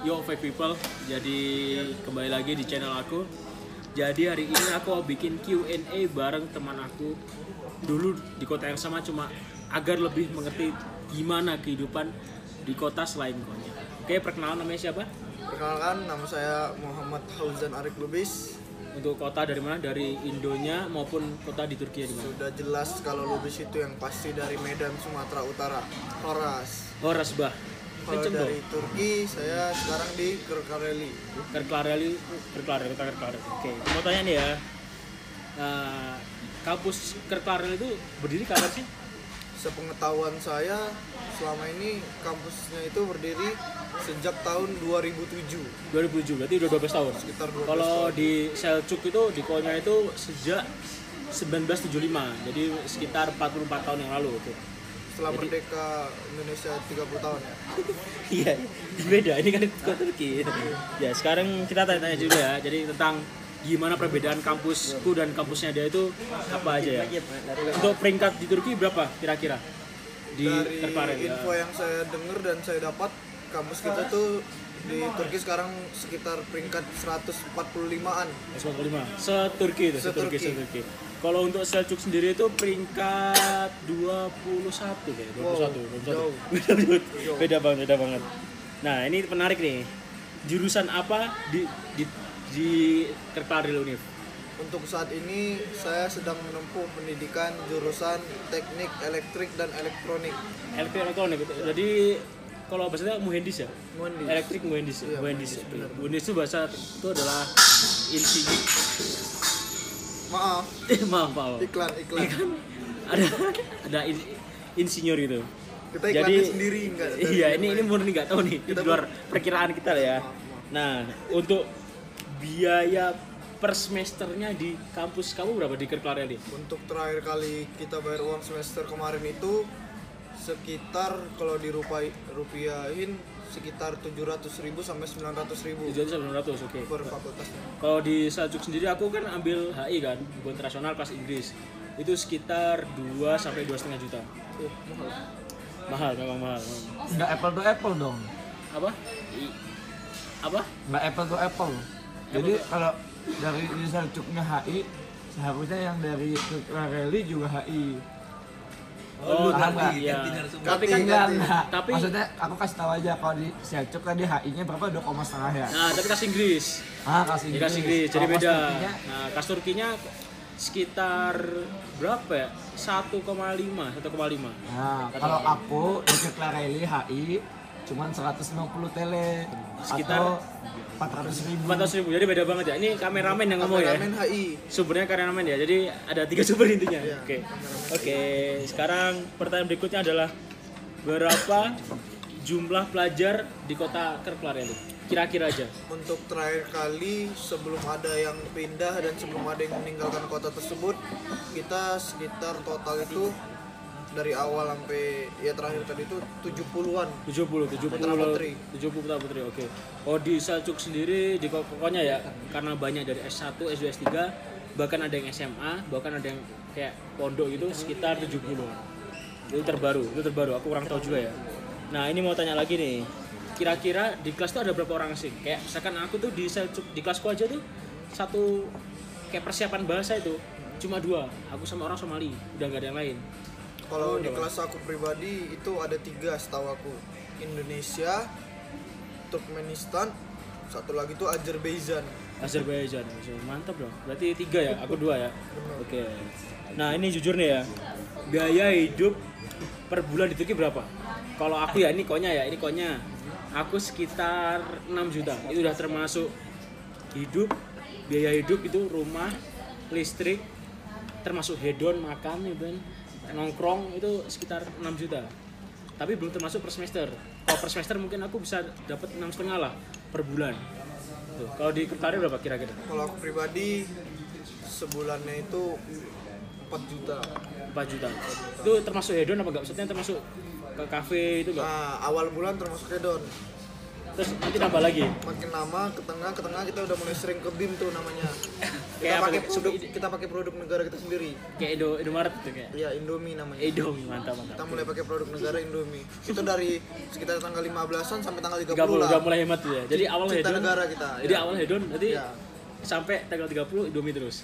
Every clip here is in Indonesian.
Yo Fake People, jadi kembali lagi di channel aku. Jadi hari ini aku mau bikin Q&A bareng teman aku dulu di kota yang sama cuma agar lebih mengerti gimana kehidupan di kota selain Konya. Oke, perkenalan namanya siapa? Perkenalkan, nama saya Muhammad Hauzan Arif Lubis. Untuk kota dari mana? Dari Indonya maupun kota di Turki di mana? Sudah jelas kalau Lubis itu yang pasti dari Medan, Sumatera Utara. Horas. Oh, Rasbah. Kalau Kenceng dong. dari Turki, saya sekarang di Kırklareli. Kerklareli, Kerklareli, kota Kerklareli. Oke, mau tanya nih ya. Nah, kampus Kerklareli itu berdiri kapan sih? Sepengetahuan saya, selama ini kampusnya itu berdiri sejak tahun 2007. 2007, berarti udah 12 tahun. Sekitar 12 Kalau tahun. di Selçuk itu di Konya itu sejak 1975, jadi sekitar 44 tahun yang lalu itu. Setelah merdeka Indonesia 30 tahun ya. Iya, beda. Ini kan ke Turki. ya, sekarang kita tanya-tanya juga ya. Jadi tentang gimana perbedaan kampusku dan kampusnya dia itu apa aja ya? Untuk peringkat di Turki berapa kira-kira? Di dari ya. info yang saya dengar dan saya dapat kampus kita tuh di Turki sekarang sekitar peringkat 145-an. 145. Se-Turki itu, se-Turki, Se-Turki. Kalau untuk Selçuk sendiri itu peringkat 21 kayak 21, Wow, 21. jauh. Beda, banget. beda banget. Nah, ini menarik nih. Jurusan apa di di di Kerklareli Univ? Untuk saat ini saya sedang menempuh pendidikan jurusan teknik elektrik dan elektronik. Elektrik elektronik itu. Jadi kalau bahasanya muhendis ya? Muhandis. Elektrik muhendis. Iya, muhendis. muhandis, benar. Muhendis itu bahasa itu adalah insinyur. Maaf, Eh, maaf, maaf. iklan iklan. ada ada in, insinyur itu. Kita iklannya sendiri enggak? Iya, ini ini murni nggak tahu nih, di Kita luar perkiraan kita lah ya. Nah, untuk biaya per semesternya di kampus kamu berapa di Kerklareli? Untuk terakhir kali kita bayar uang semester kemarin itu sekitar kalau dirupai sekitar 700.000 sampai 900.000 Tujuan sampai 900, oke. per fakultasnya. Kalau di Seljuk sendiri aku kan ambil HI kan, hubungan internasional kelas Inggris. Itu sekitar 2 sampai 2,5 juta. Oh, mahal. Mahal, memang mahal. Nggak apple to apple dong. Apa? I- apa? Nggak apple to apple. Jadi kalau dari di Selcuknya HI, seharusnya yang dari Rally juga HI. Oh, nggak? iya. Ganti, Tapi kan Enggak. Tapi- Maksudnya aku kasih tahu aja kalau di Selcuk kan di HI-nya berapa? 2, setengah ya. Nah, tapi kelas Inggris. Ah, kasih Ya, kelas Inggris, jadi kelas beda. Turkinya, Nah, kelas Turkinya sekitar berapa ya? 1,5, 1,5. Nah, kalau aku di Rally HI cuman 150 tele Sekitar atau 400 ribu. 400 ribu, jadi beda banget ya. Ini kameramen yang ngomong ya. Kameramen HI. Sumbernya kameramen ya, jadi ada tiga sumber intinya. Iya, Oke, oke. Sekarang pertanyaan berikutnya adalah berapa jumlah pelajar di kota Kerklareli? Kira-kira aja. Untuk terakhir kali sebelum ada yang pindah dan sebelum ada yang meninggalkan kota tersebut, kita sekitar total itu dari awal sampai ya terakhir tadi itu 70-an. 70, 70 Putra putri. 70 putra putri, oke. Oh di Selcuk sendiri di ko- pokoknya ya karena banyak dari S1, S2, S3 bahkan ada yang SMA, bahkan ada yang kayak pondok gitu sekitar 70. Itu terbaru, itu terbaru. Aku kurang tahu juga ya. Nah, ini mau tanya lagi nih. Kira-kira di kelas tuh ada berapa orang sih? Kayak misalkan aku tuh di Selcuk di kelasku aja tuh satu kayak persiapan bahasa itu cuma dua. Aku sama orang Somali, udah nggak ada yang lain. Kalau di kelas aku pribadi itu ada tiga setahu aku. Indonesia, Turkmenistan, satu lagi itu Azerbaijan. Azerbaijan, mantap dong. Berarti tiga ya, aku dua ya. Oke. Nah ini jujur nih ya, biaya hidup per bulan di Turki berapa? Kalau aku ya ini konya ya, ini konya. Aku sekitar 6 juta. Itu udah termasuk hidup, biaya hidup itu rumah, listrik, termasuk hedon, makan, gitu kan. Nongkrong itu sekitar 6 juta. Tapi belum termasuk per semester. Kalau per semester mungkin aku bisa dapat enam setengah lah per bulan. Tuh, Kalau di Kertari berapa kira-kira? Kalau aku pribadi sebulannya itu 4 juta. 4 juta. Itu termasuk hedon apa enggak? Maksudnya termasuk ke kafe itu enggak? Nah, awal bulan termasuk hedon. terus nanti nambah lagi makin lama ke tengah ke tengah kita udah mulai sering ke BIM tuh namanya kita Kayak pakai tuh? produk kita pakai produk negara kita sendiri. Kayak Indo Indomaret gitu kayak? Ya Indomie namanya. Indomie mantap kita mantap mulai pakai produk negara Indomie. Itu dari sekitar tanggal 15-an sampai tanggal 30 30 lah udah mulai hemat tuh ya. Jadi awal hedon. negara kita, jadi ya. awal hedon nanti Ya. sampai tanggal 30 Indomie terus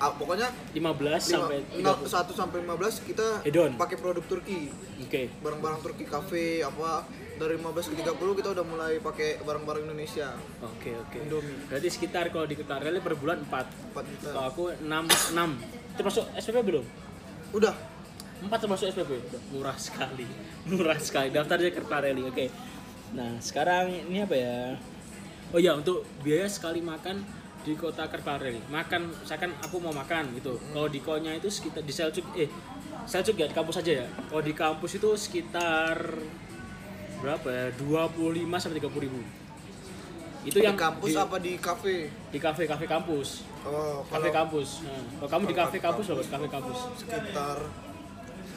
Ah, pokoknya 15 lima- sampai nol- 30 1 sampai 15 kita Hedon. pakai produk Turki. Oke. Barang-barang Turki kafe apa dari 15 ke 30 kita udah mulai pakai barang-barang Indonesia. Oke oke. Indomie. Berarti sekitar kalau di Ketareli per bulan 4 4 juta. Kalau aku 6 6 termasuk SPP belum? Udah. 4 termasuk SPP murah sekali. Murah sekali. Daftarnya Kertareli oke. Nah sekarang ini apa ya? Oh ya untuk biaya sekali makan di kota Kertareli makan misalkan aku mau makan gitu. Kalau di konya itu sekitar di Selcuk eh Selcuk ya di kampus aja ya. Kalau di kampus itu sekitar berapa ya? 25 sampai 30 ribu. Itu di yang kampus di, apa di kafe? di kafe kafe kampus. Oh kafe kampus. Nah, kalau kamu di kafe kampus berapa? kafe kampus. Sekitar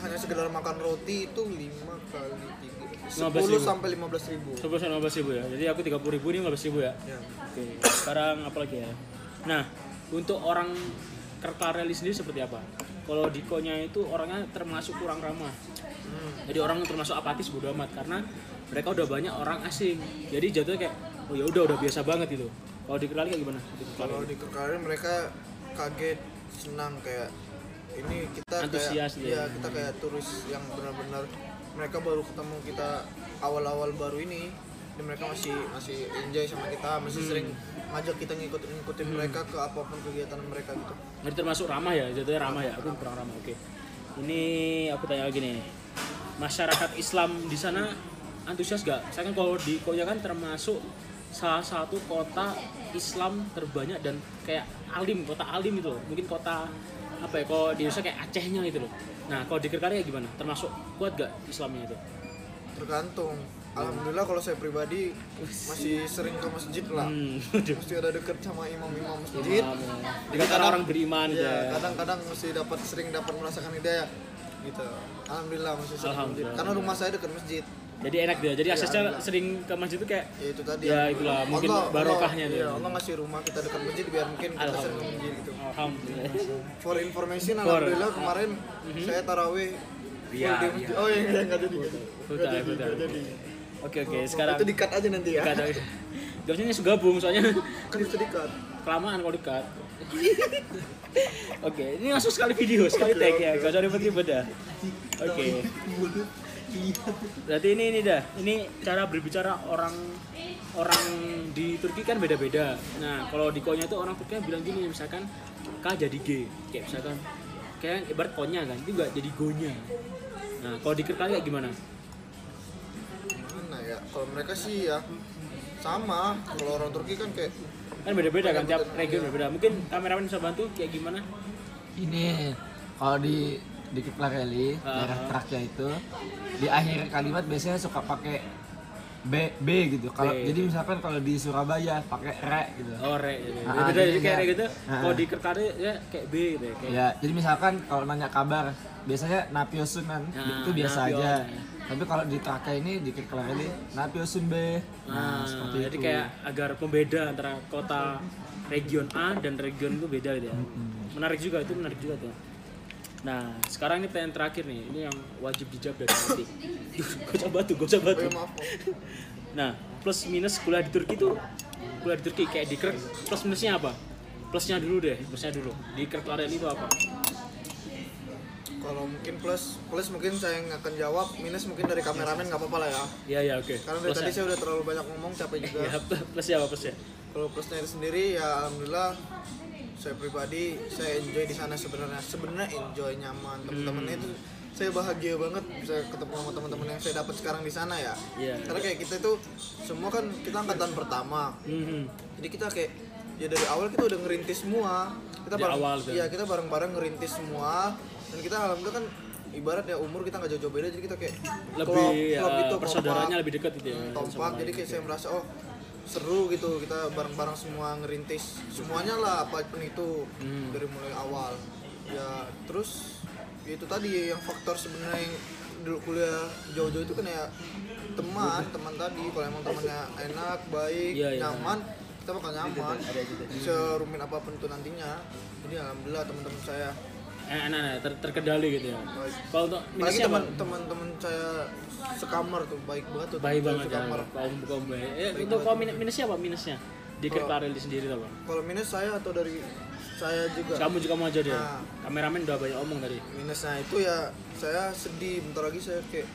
hanya sekedar makan roti itu 5 kali 3 15 ribu. 10 sampai 15 ribu 10 sampai 15 ribu ya jadi aku 30 ribu ini 15 ribu ya ya. Oke, sekarang apa lagi ya? Nah, untuk orang Kertareli sendiri seperti apa? Kalau di Konya itu orangnya termasuk kurang ramah. Hmm. Jadi orang termasuk apatis bodo amat karena mereka udah banyak orang asing. Jadi jatuhnya kayak oh ya udah udah biasa banget gitu. Kalau di Kertareli kayak gimana? Kalau di mereka kaget senang kayak ini kita Antusias kayak ya kita kayak turis yang benar-benar mereka baru ketemu kita awal-awal baru ini dan mereka masih masih enjoy sama kita masih Hmm. sering ngajak kita ngikutin ngikutin mereka ke apa pun kegiatan mereka gitu Jadi termasuk ramah ya, jatuhnya ramah ya. Aku kurang ramah. Oke. Ini aku tanya lagi nih. Masyarakat Islam di sana antusias gak? Saya kan kalau di Konya kan termasuk salah satu kota Islam terbanyak dan kayak alim, kota alim itu loh. Mungkin kota apa ya? Kalau di Indonesia kayak Acehnya gitu loh. Nah, kalau di Kerkarya gimana? Termasuk kuat gak Islamnya itu? tergantung alhamdulillah kalau saya pribadi masih sering ke masjid lah Hmm, mesti ada deket sama imam-imam masjid Paham ya. Dikatakan orang beriman ya, ya. kadang-kadang masih dapat sering dapat merasakan hidayah gitu alhamdulillah masih sering masjid Alhamdulillah. karena rumah saya dekat masjid Jadi enak dia. Jadi Iya, aksesnya alhamdulillah. sering ke masjid itu kayak ya itu tadi Ya, itulah, mungkin barokahnya Allah, tuh. ya, Allah ngasih rumah kita dekat masjid biar mungkin kita sering ke masjid gitu alhamdulillah. for information For- alhamdulillah kemarin saya taraweh full Iya, di masjid. oh iya nggak nggak jadi nggak jadi. Oke oke, Oh, sekarang itu dikat aja nanti ya usah nyesuk gabung soalnya kan itu dikat kelamaan kalau dekat. Oke, ini langsung sekali video, sekali tag ya, gak usah ribet-ribet dah. Oke. Berarti ini ini dah, ini cara berbicara orang orang di Turki kan beda-beda. Nah, kalau di konya itu orang Turki bilang gini, misalkan K jadi G, kayak misalkan kayak ibarat konya kan, itu gak jadi gonya. Nah, kalau di kayak gimana? mana ya kalau mereka sih ya sama kalau orang Turki kan kayak Kan beda-beda kan, tiap region beda-beda. Mungkin kameramen bisa bantu kayak gimana? ini kalau di di Keplareli Ah. daerah Trakya itu di akhir kalimat biasanya suka pakai B B gitu. Kalau jadi misalkan kalau di Surabaya pakai re gitu. Oh, re. Ya, Ah, beda jadi jadi kayak ya. re gitu. Ah. Kalau di Kerkari ya kayak B gitu ya. Kayak Ya, jadi misalkan kalau nanya kabar, biasanya Napiosun kan, Nah, itu biasa aja. Tapi kalau di Trakya ini di Keplareli Napiosun B. Nah, Nah, seperti jadi itu. kayak agar pembeda antara kota region A dan region itu beda gitu ya. Menarik juga itu menarik juga tuh. Nah, sekarang ini pertanyaan terakhir nih, ini yang wajib dijawab dari nanti. Usah oh batu. ya maaf Om. Nah, plus minus kuliah di Turki tuh kuliah di Turki kayak di Krk, plus minusnya apa? Plusnya dulu deh, plusnya dulu. Di Krk Area itu apa? kalau mungkin plus plus mungkin saya yang akan jawab minus mungkin dari kameramen nggak apa-apa lah ya Iya, iya, oke. karena dari tadi saya udah terlalu banyak ngomong capek juga Ya, plusnya apa plusnya? kalau plusnya itu sendiri ya alhamdulillah saya pribadi saya enjoy di sana sebenarnya sebenarnya enjoy nyaman teman-temannya itu saya bahagia banget bisa ketemu sama teman-teman yang saya dapat sekarang di sana ya Iya. karena kayak kita itu semua kan kita angkatan pertama Mhm. jadi kita kayak ya dari awal kita udah ngerintis semua kita bareng awal tuh. iya kita bareng-bareng ngerintis semua dan kita alhamdulillah kan ibarat ya umur kita nggak jauh-jauh beda jadi kita kayak Lebih klop- ya, klop gitu, persaudaranya kompak. lebih dekat gitu ya. Hmm, sama jadi kayak saya merasa oh seru gitu kita bareng-bareng semua ngerintis. Semuanya lah apa pun itu Hmm. dari mulai awal. Ya terus ya itu tadi yang faktor sebenarnya yang dulu kuliah jauh-jauh itu kan ya teman teman tadi. Kalau emang temannya enak baik Iya, iya. nyaman kita bakal nyaman. Serumit apa pun itu nantinya. Jadi alhamdulillah teman-teman saya Eh, enak-enak ter- terkendali gitu ya. Baik kalau untuk minusnya apa teman teman-teman saya sekamar tuh baik banget tuh baik teman banget ya sekamar. kaum kaum baik. Eh, untuk kaum min- minusnya apa minusnya di Kalau- Kareli sendiri tuh bang? Kalau minus saya atau dari saya juga? Kamu juga mau jadi ya? Nah. kameramen udah banyak omong tadi. Minusnya itu ya saya sedih. Bentar lagi saya kayak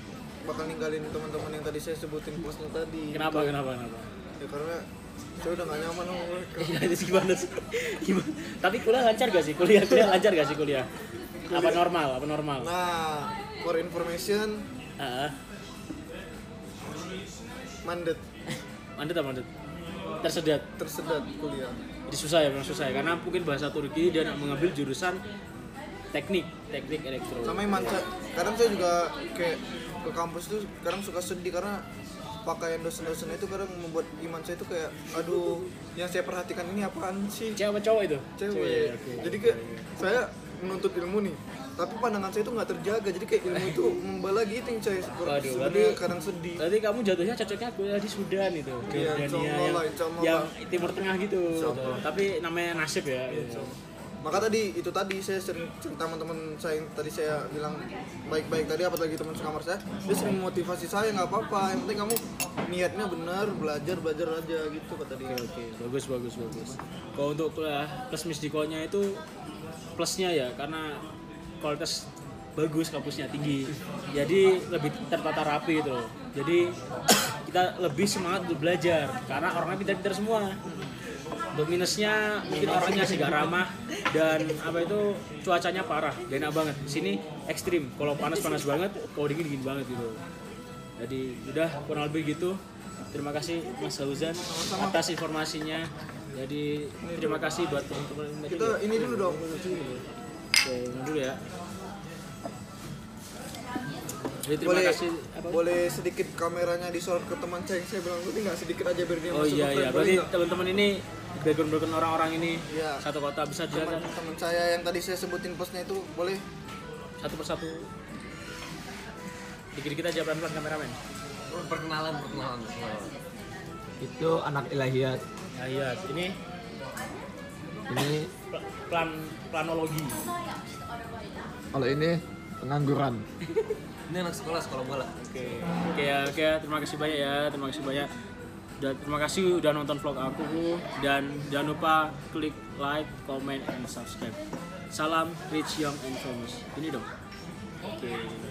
bakal ninggalin teman-teman yang tadi saya sebutin posnya tadi. Kenapa kenapa kenapa? Ya karena saya udah gak nyaman sama mereka Iya, itu gimana sih? Gimana? Tapi kuliah lancar gak sih? Kuliah kuliah lancar gak sih kuliah? Apa normal? Apa normal? nah for information Heeh. mandet Mandet apa mandet? Tersedat. tersedat kuliah Jadi susah ya, memang susah ya. Karena mungkin bahasa Turki dia nak mengambil jurusan teknik, teknik elektro. sama iman saya kadang saya juga kayak ke kampus tuh kadang suka sedih karena pakaian dosen-dosen itu kadang membuat iman saya itu kayak aduh yang saya perhatikan ini apaan sih? Cewek cowok itu? cewek. Ya, oke. jadi kayak saya menuntut ilmu nih tapi pandangan saya itu nggak terjaga. Jadi kayak ilmu itu membala gitu yang saya Waduh, berarti- kadang sedih. Berarti kamu jatuhnya cocoknya kuliah di Sudan itu, Iya, Jordania yang, yang timur tengah gitu. Tapi namanya nasib ya. Maka tadi itu tadi saya sering cerita teman-teman saya yang tadi saya bilang baik-baik tadi apalagi teman sekamar saya dia sering memotivasi saya nggak apa-apa yang penting kamu niatnya benar belajar belajar aja gitu kata dia Oke oke bagus bagus bagus. Kalau untuk kuliah plus misdikonya itu plusnya ya karena kualitas bagus kampusnya tinggi. Jadi lebih tertata rapi gitu loh. Jadi kita lebih semangat untuk belajar karena orangnya pintar-pintar semua. Untuk minusnya mungkin orangnya sih gak ramah dan apa itu cuacanya parah, gak enak banget. Sini ekstrim, kalau panas panas banget, kalau dingin dingin banget gitu. Jadi udah kurang lebih gitu. Terima kasih Mas Fauzan atas informasinya. Jadi terima kasih buat teman-teman kita ini dulu dong Oke, dulu ya. Jadi terima boleh kasih apa? boleh sedikit kameranya disorot ke teman saya saya bilang tadi nggak sedikit aja biar dia Oh masuk iya iya, berarti teman-teman ini background background orang-orang ini Iya. satu kota bisa teman jelaskan teman saya yang tadi saya sebutin posnya itu boleh satu persatu. Dikit-dikit aja pelan-pelan kameramen. perkenalan perkenalan perkenalan Itu anak ilahiyat. Iya, ini Ini pl- plan planologi. kalau ini pengangguran. ini anak sekolah sekolah bola Oke, oke ya, oke ya. terima kasih banyak ya, terima kasih banyak. Dan terima kasih udah nonton vlog aku dan jangan lupa klik like, comment, and subscribe. Salam rich, young, and famous. Ini dong. Oke.